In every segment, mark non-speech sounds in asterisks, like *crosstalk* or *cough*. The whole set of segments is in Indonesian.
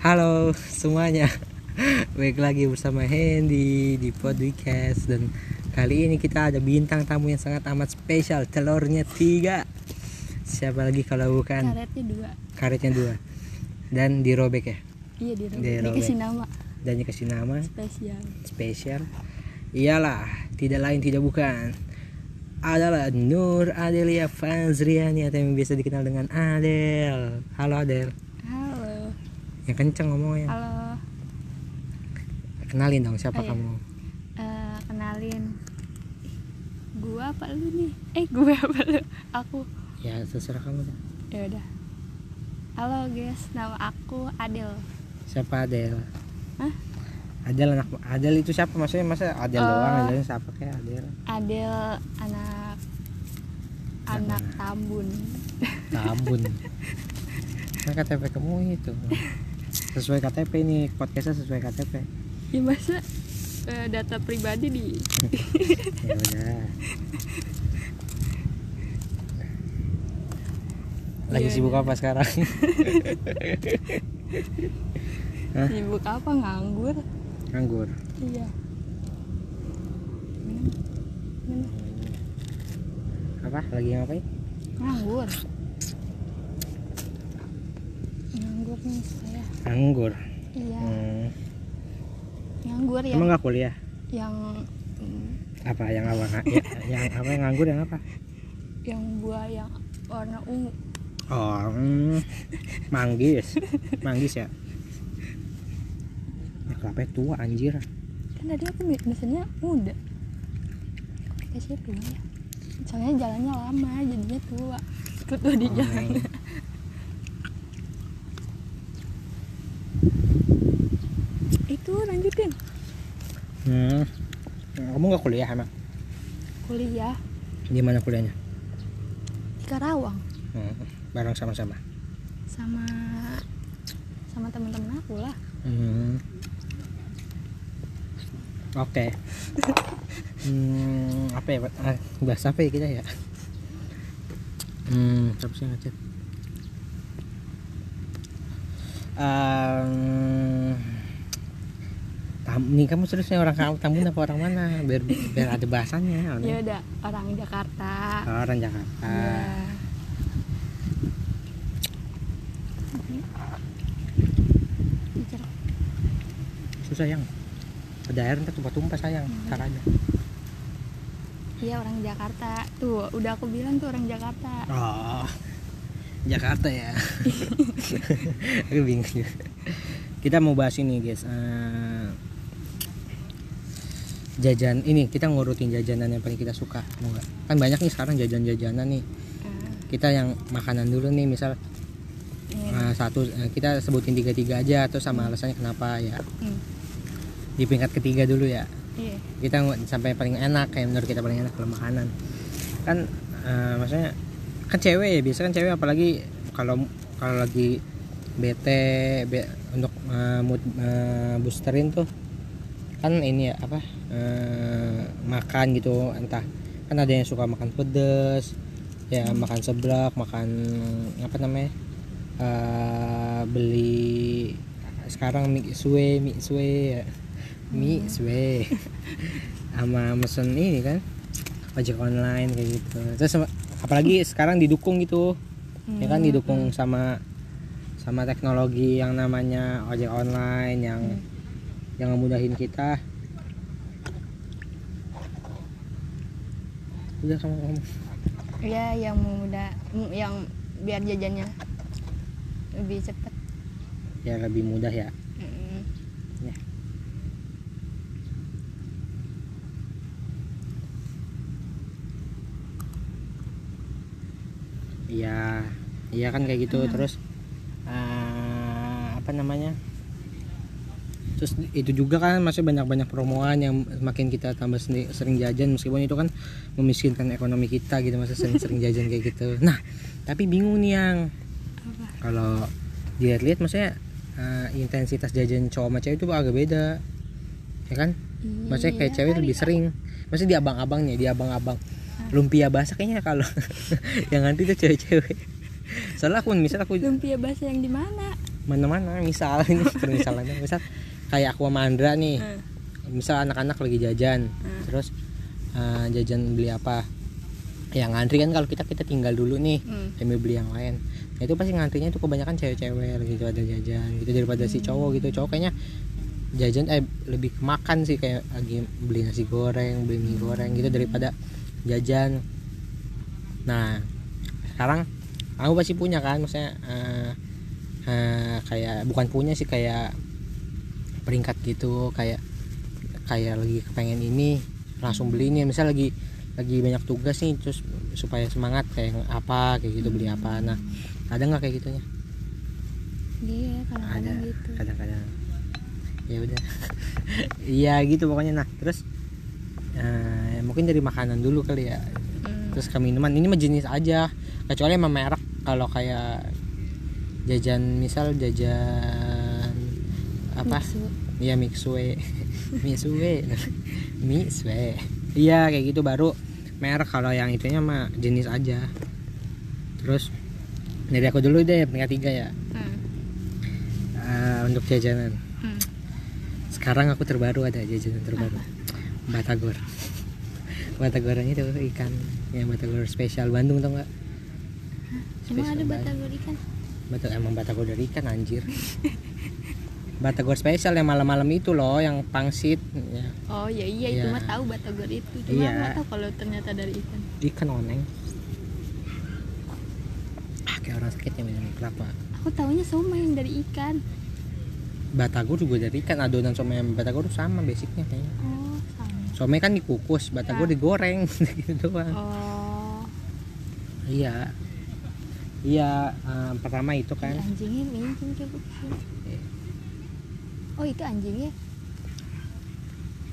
Halo semuanya. *laughs* Baik lagi bersama Hendy di podcast. Dan kali ini kita ada bintang tamu yang sangat amat spesial Telurnya tiga. Siapa lagi kalau bukan? Karetnya dua. karetnya dua. Dan dirobek ya? Iya di Di Dikasih nama. Dan dikasih nama. Spesial. spesial. Iyalah tidak lain tidak bukan. Adalah Nur Adelia Fazriani atau yang biasa dikenal dengan Adel. Halo Adel. Yang kenceng ngomongnya. Halo. Kenalin dong siapa Oh, iya. kamu? Eh, kenalin. Gua apa lu nih? Eh, gua apa lu? Aku. Ya terserah kamu dah. Ya udah. Halo guys, nama aku Adel. Siapa Adel? Hah? Adel anak Adel itu siapa maksudnya masa Adel Oh. doang Adel siapa kayak Adel Adel anak anak? Tambun. Tambun *laughs* kan KTP kamu itu *laughs* sesuai KTP ini podcastnya sesuai KTP Ya masa eh, data pribadi di *laughs* ya udah lagi Iya, sibuk iya. apa sekarang *laughs* sibuk apa nganggur? nganggur Iya. Minum. Minum. apa lagi ngapain Nganggur. Nganggur nih saya. nganggur Iya, hmm. nganggur ya. emang nggak kuliah Yang apa yang apa ya, yang apa yang nganggur yang apa yang buah yang warna ungu. oh hmm. manggis manggis ya ya kelapa tua anjir Kan tadi aku mesennya muda. Kasih tua ya. Soalnya jalannya lama, jadinya tua. Ikut tua di Oh, jalan. Itu lanjutin. hmm. Kuliah emang Kuliah di mana kuliahnya di Karawang hmm. bareng sama-sama sama sama teman-teman aku lah. Hmm. Oke. hmm, apa ya? Ah, bahas apa ya kita ya? Hmm, siapa sih ngechat? Um, tam, nih kamu seriusnya orang kamu tamu apa orang mana? Biar biar ada bahasanya. Ya udah orang Jakarta. Oh, orang Jakarta. Bicara. Susah yang. Ada air ntar tumpah-tumpah sayang. Ntar aja. Iya orang Jakarta. Tuh, udah aku bilang tuh orang Jakarta. Oh, Jakarta ya. *laughs* Aku bingung juga. Kita mau bahas ini guys. Eh, jajan ini kita ngurutin jajanan yang paling kita suka mau? Kan banyak nih sekarang jajan-jajanan nih. Ah, Kita yang makanan dulu nih misal ini. eh, satu eh, kita sebutin tiga tiga aja atau sama alasannya kenapa ya. Hmm, Di peringkat ketiga dulu ya. Iya. kita sampai paling enak kayak menurut kita paling enak kalau makanan kan eh, maksudnya kan cewek ya biasa kan cewek apalagi kalau kalau lagi bete be- untuk eh, mood eh, boosterin tuh kan ini ya apa eh, makan gitu entah kan ada yang suka makan pedes ya makan seblak makan apa namanya eh, beli sekarang mie sue mie sue ya mie sue sama mesen ini kan ojek online kayak gitu. Terus apalagi sekarang didukung gitu ya kan Hmm, didukung sama sama teknologi yang namanya ojek online yang yang ngemudahin kita udah kamu ngomong Iya, yang muda, mm, yang biar jajannya lebih cepet. ya lebih mudah ya Mm. Ya. Iya, iya kan kayak gitu. Hmm. Terus eh, apa namanya? Terus itu juga kan masih banyak-banyak promoan yang makin kita tambah sendi- sering jajan meskipun itu kan memiskinkan ekonomi kita gitu masa sering-sering jajan kayak gitu. Nah, tapi bingung nih yang kalau dilihat-lihat maksudnya eh, intensitas jajan cowok sama cewek itu agak beda. Ya kan? Maksudnya kayak Iya cewek lebih sering. Maksudnya di abang-abangnya, di abang-abang. Lumpia basah kayaknya kalau *laughs* yang nanti tuh cewek-cewek. Soalnya aku misal aku Lumpia basah yang di mana? mana-mana misal ini permisalan misal kayak aku sama Andra nih. Hmm. misal anak-anak lagi jajan Hmm. terus eh, jajan beli apa? Yang ngantri kan kalau kita kita tinggal dulu nih Hmm. beli yang lain. Nah, itu pasti ngantrinya tuh kebanyakan cewek-cewek gitu ada jajan gitu daripada si cowok gitu. Cowok kayaknya jajan eh lebih ke makan sih kayak lagi beli nasi goreng beli mie goreng gitu daripada jajan. Nah sekarang aku pasti punya kan maksudnya eh, eh, kayak bukan punya sih kayak peringkat gitu kayak kayak lagi kepengen ini langsung beli ini misal lagi lagi banyak tugas nih terus supaya semangat kayak apa kayak gitu beli apa. Nah ada nggak kayak gitunya? Iya, ada kadang-kadang gitu. kadang-kadang. Ya udah. *laughs* Iya gitu pokoknya. Nah terus eh, mungkin dari makanan dulu kali ya. Hmm. terus ke minuman. Ini mah jenis aja kecuali emang merek. Kalau kayak jajan misal jajan apa. Iya mixue. *laughs* Mixue. Mixue. Iya kayak gitu. Baru merek kalau yang itunya mah jenis aja. Terus dari aku dulu deh peringkat tiga ya. Hmm. Eh, Untuk jajanan. Hmm. Sekarang aku terbaru ada jajanan terbaru. Batagor. Batagor itu ikan. Yang Batagor spesial Bandung tau nggak? Emang ada batagor ikan? Batagor emang Batagor dari ikan anjir *laughs* Batagor spesial yang malam-malam itu loh yang pangsit ya. Oh iya iya itu Iya. mah tahu batagor itu. Cuma Iya. nggak tahu kalau ternyata dari ikan. ikan oneng ah kayak orang sakit yang minum kelapa Aku taunya somai yang dari ikan. batagor juga dari ikan adonan somai sama batagor tuh sama basicnya kayaknya Oh sama. somai kan dikukus batagor Ya. digoreng *laughs* gitu doang Oh. iya iya eh, pertama itu kan Ih, anjingnya mincing coba ke sini. Iya. Oh itu anjingnya.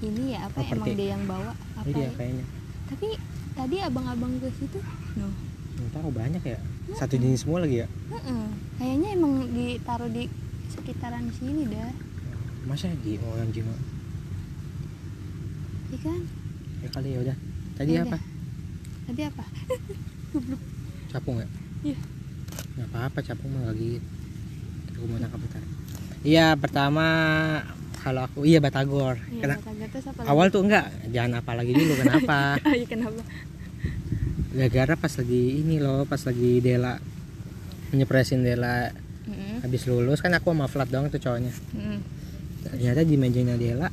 Ini ya apa Properti. emang dia yang bawa apa iya ya? kayaknya Tapi tadi abang-abang ke situ, no. tahu banyak ya satu jenis semua lagi ya Heeh. Kayaknya emang ditaruh di sekitaran sini dah. masa di oh anjing. Ikan. ya kali ya udah tadi Ya apa. Tadi apa? *laughs* capung nggak Iya. nggak apa-apa capung mah lagi aku mau nangkap bentar iya pertama kalau aku iya batagor Iya, Kena- batagor terus apa awal tuh enggak jangan apa lagi dulu kenapa? *laughs* Oh iya kenapa? gara-gara pas lagi ini loh pas lagi Dela nyepresin Dela Mm-mm. habis lulus kan aku sama Flat doang tuh cowoknya Mm. ternyata di mejanya Dela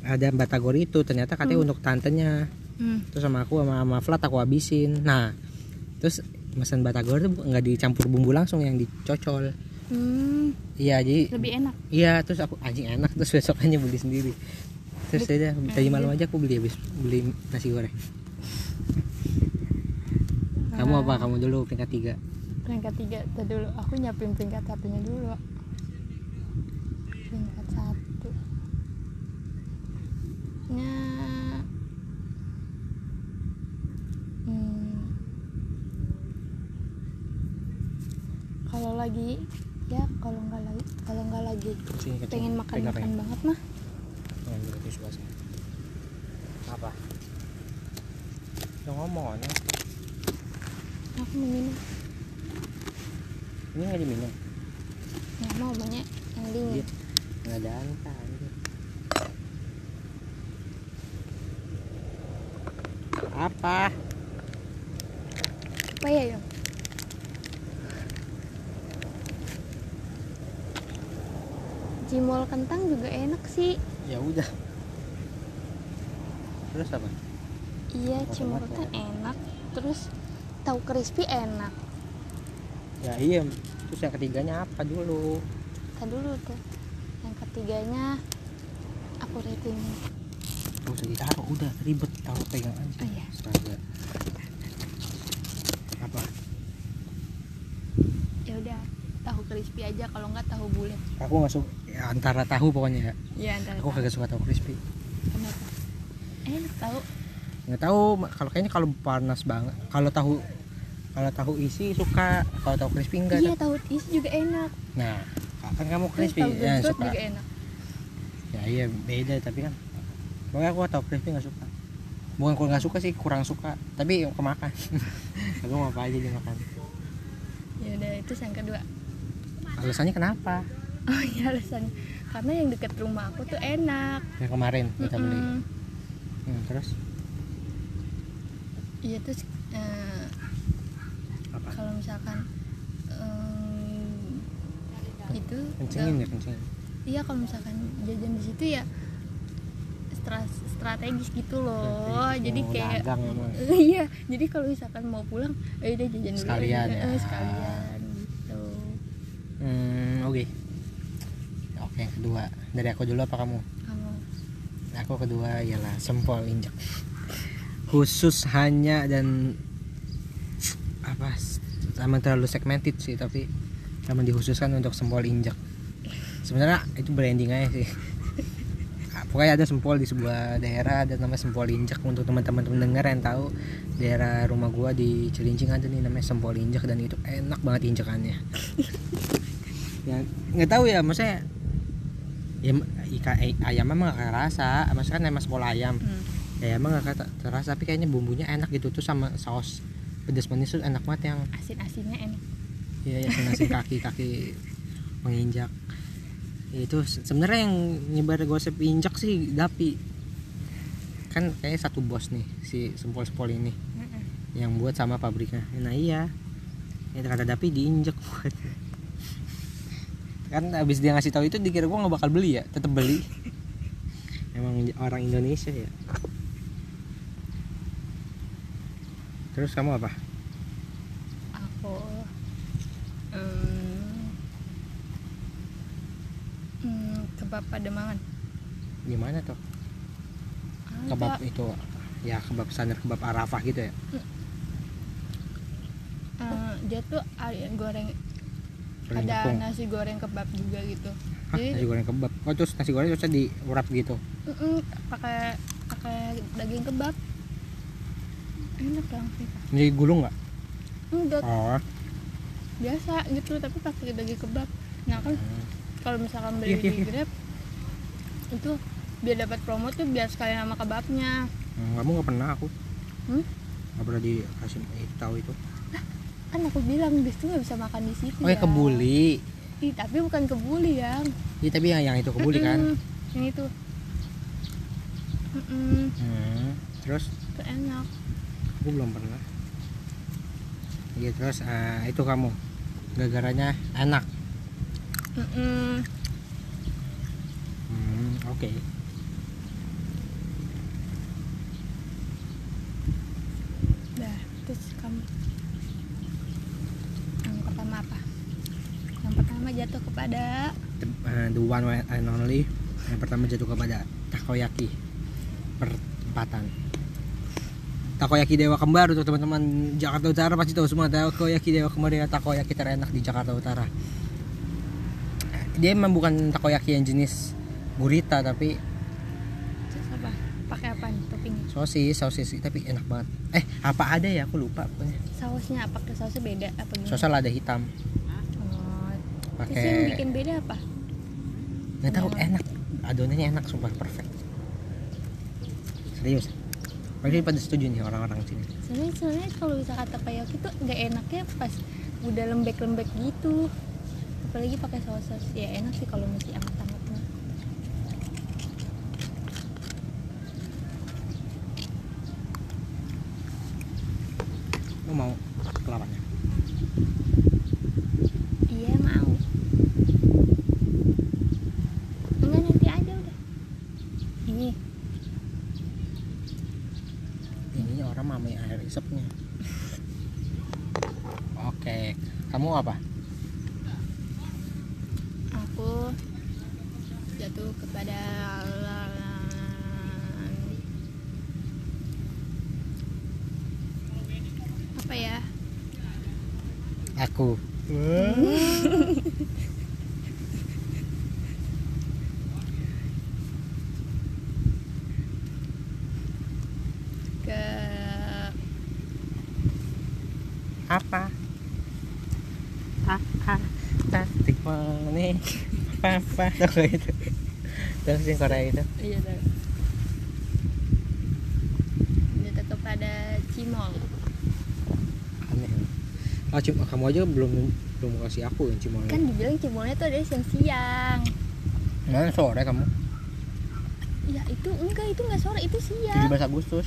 ada batagor itu ternyata katanya untuk tantenya Mm. terus sama aku sama, sama Flat aku habisin nah terus pesan batagor tuh nggak dicampur bumbu langsung yang dicocol Hmm, iya jadi lebih enak. iya terus aku anjing enak terus besokannya beli sendiri terus ya udah, tadi malam aja aku beli habis beli nasi goreng kamu apa kamu dulu peringkat tiga Peringkat tiga tadi dulu. Aku nyiapin peringkat satunya dulu. Peringkat satu. Nya. Hmm. Kalau lagi ya kalau nggak lagi kalau nggak lagi Sini, pengen makan makan pegang. banget mah. Dulu tisu basah. apa? Yang ngomong ya aku mau minum. Ini nggak diminum? Nggak mau banyak yang dingin. Iya. nggak ada angka apa? Apa ya Yong? Cimol kentang juga enak sih. ya udah terus apa Iya, cimol ya. kentang enak. Terus tahu crispy enak. ya iya terus yang ketiganya apa dulu Kita dulu tuh. Yang ketiganya aku rating. Gak usah ditaruh udah ribet taruh pegang aja Oh, iya. Astaga. apa Ya udah, tahu crispy aja kalau nggak tahu bulat. aku nggak suka antara tahu pokoknya ya Iya, antara aku kagak suka tahu crispy Kenapa? Enak tahu. nggak tahu kalau kayaknya kalau panas banget kalau tahu kalau tahu isi suka kalau tahu crispy enggak Iya, tahu isi juga enak. nah kan kamu crispy tahu ya suka juga enak. ya iya beda tapi kan pokoknya aku tahu crispy nggak suka bukan kurang nggak suka sih kurang suka tapi kemakan *laughs* aku mau apa aja dimakan Ya udah, itu yang kedua. alasannya kenapa oh iya alasannya karena yang deket rumah aku tuh enak. Yang kemarin kita beli. Mm-mm. Hmm, terus? Iya terus eh, apa? kalau misalkan em, itu kencengin ya kencengin iya kalau misalkan jajan di situ ya stra- strategis gitu loh. Strategis, jadi kayak *laughs* iya jadi kalau misalkan mau pulang eh udah jajan dulu. Sekalian aja. *laughs* ya. Eh, sekalian gitu. Hmm, oke oke yang kedua. Dari aku dulu apa kamu? Kamu. Aku kedua ialah sempol injek. Khusus hanya dan apa sama terlalu segmented sih tapi memang dikhususkan untuk sempol injek. Sebenarnya itu branding aja sih. Pokoknya ada sempol di sebuah daerah ada namanya sempol injek. Untuk teman-teman pendengar yang tahu daerah rumah gua di Cilincing ada nih namanya sempol injek. Dan itu enak banget injekannya. *laughs* Ya nggak tahu ya maksudnya ya ika, eh, ayamnya emang gak kerasa maksudnya kan emang sempol ayam. Hmm. ya emang gak terasa tapi kayaknya bumbunya enak gitu. Tuh sama saus pedas manis tuh enak banget yang asin asinnya enak ya ya nasi kaki *laughs* kaki menginjak. Itu se- sebenarnya yang nyebar gosip injak sih dapi. Kan kayaknya satu bos nih si sempol sempol ini. Mm-mm. yang buat sama pabriknya. Nah iya. Itu kata dapi diinjak buat kan abis dia ngasih tahu itu dikira gua nggak bakal beli ya tetap beli. Emang orang Indonesia ya? Terus kamu apa? Aku em, hmm, kebab pademangan. Gimana tuh? Ada. kebab itu ya kebab standar kebab arafah gitu ya? Eh, dia tuh Goreng ada tepung. nasi goreng kebab juga gitu. Hah, jadi nasi goreng kebab? Oh terus nasi goreng terusnya diurap gitu? Pakai pakai daging kebab. Enak dong sih. Jadi gulung nggak? Enggak. Oh. Biasa gitu tapi pakai daging kebab. Nah kan kalau misalkan beli Iya, iya, di iya. grab itu biar dapat promo tuh biar sekalian sama kebabnya. Hmm, kamu nggak pernah aku? Hmm? nggak pernah dikasih tahu itu kan aku bilang di situ nggak bisa makan di situ oh ya ya. kebuli. Ih, tapi bukan kebuli yang iya tapi yang, yang itu kebuli kan? Yang itu. Hmm, terus? Itu enak. Aku belum pernah. Iya terus eh, itu kamu gara-garanya enak? Mm-mm. hmm, oke. Dah, terus kamu yang pertama apa yang pertama jatuh kepada the, eh, the one and only. Yang pertama jatuh kepada takoyaki. Perempatan. Takoyaki dewa kembar untuk teman-teman Jakarta Utara pasti tahu semua takoyaki dewa kembar adalah takoyaki terenak di Jakarta Utara. Dia memang bukan takoyaki yang jenis gurita tapi apa? Pakai apa nih toppingnya? sosis sosis tapi enak banget. Eh apa ada ya? Aku lupa pokoknya. Sausnya apa ke sausnya beda apa gimana? Sosal ada hitam terus yang pakai bikin beda apa? Nggak tahu enak. Adonannya enak sumpah perfect. Serius. Pasti pada setuju nih orang-orang sini. Sebenarnya sebenarnya kalau misalkan takoyaki tuh nggak enaknya pas udah lembek-lembek gitu. Apalagi pakai saus saus ya enak sih kalau masih anget-anget mah lu mau kelapanya iya mau enggak nanti aja udah ini ini orang mami air isepnya oke kamu apa? Aku jatuh kepada apa ya? Aku *laughs* ke apa apa tastik nih apa apa tau *laughs* gak itu terus yang Korea itu? Iya tahu jatuh kepada cimol. Aneh. Oh, cuma kamu aja belum belum kasih aku yang cimol kan dibilang cimolnya tuh ada siang-siang mana sore kamu. Ya itu enggak itu nggak sore itu siang. 17 Agustus.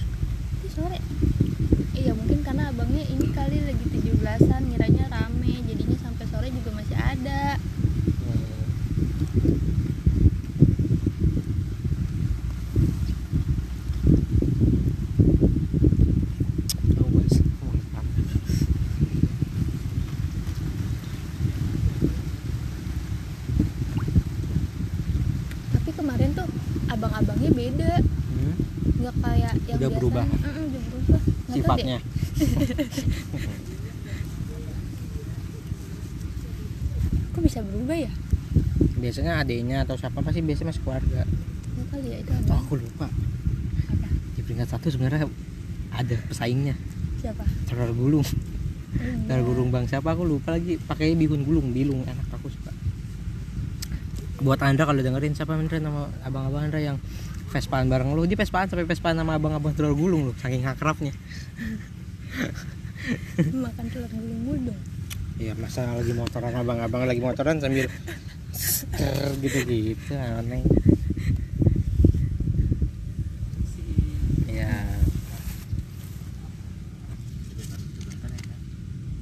Itu sore. Iya mungkin karena abangnya ini kali lagi 17-an ngiranya rame jadinya sampai sore juga masih ada Oh, Mas. Oh, mantap. tapi kemarin tuh abang-abangnya beda Hmm, nggak kayak yang Udah biasanya. berubah? Mm-mm, udah berubah Nggak tahu deh. sifatnya *laughs* kok bisa berubah ya biasanya adiknya atau siapa pasti biasanya masih keluarga. Nggak kali ya itu oh, aku lupa. Apa? Di peringkat satu sebenarnya ada pesaingnya. Siapa? Telur gulung. Oh, iya. telur gulung bang siapa? Aku lupa lagi. Pakai bihun gulung bilung enak aku suka. Buat Andra kalau dengerin siapa Andra nama abang-abang Andra yang Vespaan bareng lu? Dia Vespaan sampai Vespaan sama abang-abang telur gulung lu saking akrabnya. *laughs* Makan telur gulung mulu. Dong iya masa lagi motoran abang-abang lagi motoran sambil gitu-gitu aneh. Ya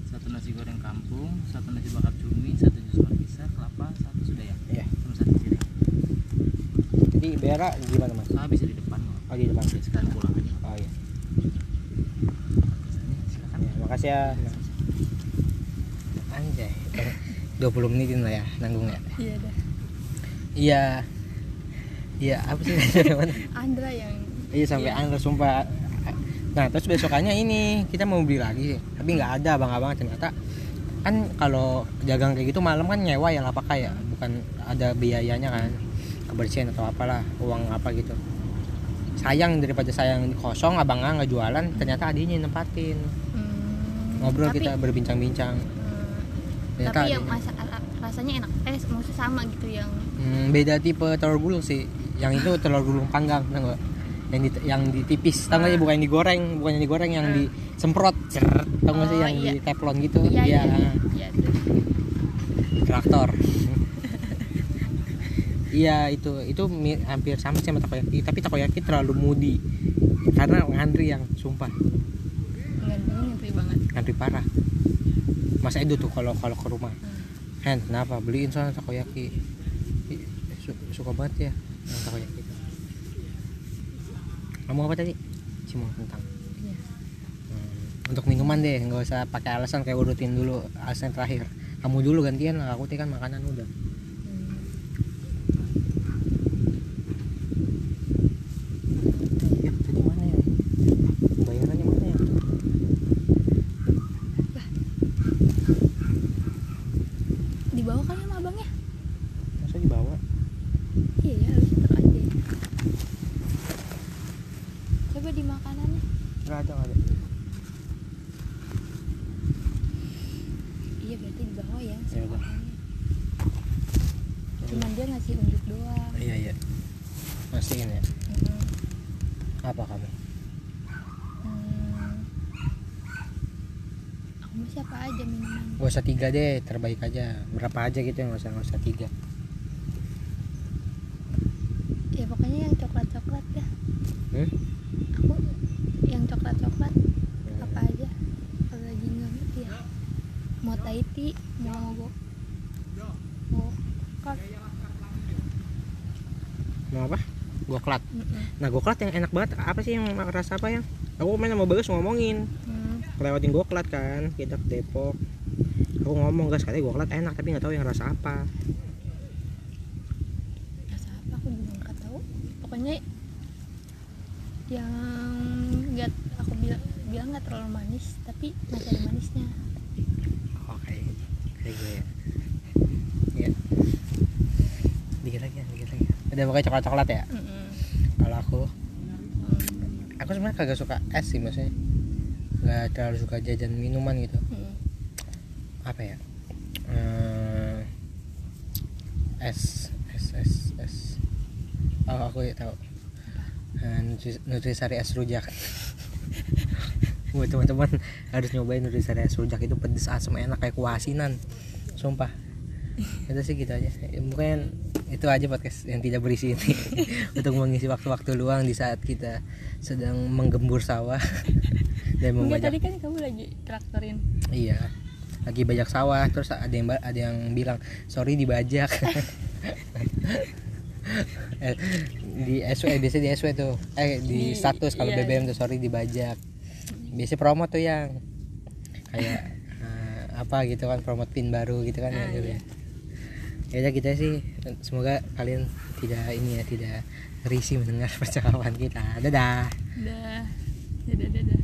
satu nasi goreng kampung satu nasi bakar cumi satu jus markisa kelapa satu sudah ya Iya. sama satu piring jadi Bera gimana mas? Ah bisa di depan oh di depan. Sekalian pulang aja. Oh iya. Silakan ya makasih ya 20 menitin lah ya nanggung ya iya dah iya. Iya apa sih? *laughs* Andra yang iya sampai Iya. Andra sumpah. Nah terus besokannya ini kita mau beli lagi. Tapi nggak ada abang-abang ternyata kan kalau dagang kayak gitu malam kan nyewa ya lapak ya? Bukan ada biayanya kan? Kebersihan atau apalah uang apa gitu. Sayang daripada sayang kosong abangnya nggak jualan ternyata adiknya yang nempatin. Hmm, ngobrol tapi, kita berbincang-bincang ternyata tapi yang adiknya. masa rasanya enak eh maksudnya sama gitu yang Hmm, beda tipe telur gulung sih. Yang itu *laughs* telur gulung panggang, tau nggak? Yang di yang ditipis, tau nggak sih? Bukan yang digoreng, bukan yang digoreng, yang Hmm. disemprot, cer, tau nggak sih? Oh, Yang iya. di teflon gitu, iya iya Iya, iya traktor. *laughs* iya itu itu hampir sama sih sama takoyaki, tapi takoyaki terlalu mudi karena ngantri yang sumpah ngantri banget ngantri parah. Mas Edo tuh kalau kalau ke rumah. Hen, kenapa beliin soalnya takoyaki? Suka banget ya yang takoyaki. Kamu apa tadi? Cuma kentang. Iya. Hmm, Untuk minuman deh, nggak usah pakai alasan kayak urutin dulu alasan terakhir. Kamu dulu gantian aku teh kan makanan udah. Hmm. Ya, tadi mana ya? Bayarannya mana ya? dibawa kali sama abangnya Masa dibawa? iya ya harus taruh aja coba di makanannya Nggak ada, nggak ada. iya berarti dibawa ya Ya udah. semuanya. cuman dia ngasih unjuk doang Iya iya. Masihin ya. Mm-mm. Apa kamu? Hmm. aku mau siapa aja minuman Gak usah tiga deh, terbaik aja. Berapa aja gitu, nggak usah nggak usah tiga. ya pokoknya yang coklat coklat dah Hmm? aku yang coklat coklat apa aja kalau lagi nggak ya mau Tahiti mau go mau kart Mau apa? Goklat. Mm-mm. Nah goklat yang enak banget apa sih yang rasa apa yang? Aku main sama Bagus ngomongin Hmm. Lewatin goklat kan Kita ke Depok Aku ngomong guys katanya goklat enak tapi nggak tahu yang rasa apa rasa apa aku juga nggak tahu pokoknya yang nggak aku bilang bilang nggak terlalu manis tapi masih ada manisnya Oke Kayak gue ya Iya Dikit lagi ya, dikit lagi ya. Udah pokoknya coklat-coklat ya Mm-mm. Kalau aku Hmm. Aku sebenarnya kagak suka es sih maksudnya Gak terlalu suka jajan minuman gitu Mm. Apa ya? Eh, Es Es Es Es Oh aku ya tahu. Nutri- Nutrisari es rujak *laughs* buat teman-teman harus nyobain nutrisari es rujak itu pedes asam enak kayak kuah asinan sumpah. Itu sih gitu aja. Ya, mungkin itu aja podcast yang tidak berisi ini. *laughs* Untuk mengisi waktu-waktu luang di saat kita sedang menggembur sawah *laughs* dan Enggak membajak tadi kan kamu lagi traktorin. iya lagi bajak sawah terus ada yang ada yang bilang sorry dibajak *laughs* Eh, di SW biasanya di SW tuh eh di Di- status kalau iya, BBM tuh sorry dibajak biasa promo tuh yang kayak eh, apa gitu kan promote pin baru gitu kan Ah, ya, iya. ya udah kita sih semoga kalian tidak ini ya tidak risih mendengar *laughs* percakapan kita dadah Dah. Dadah dadah.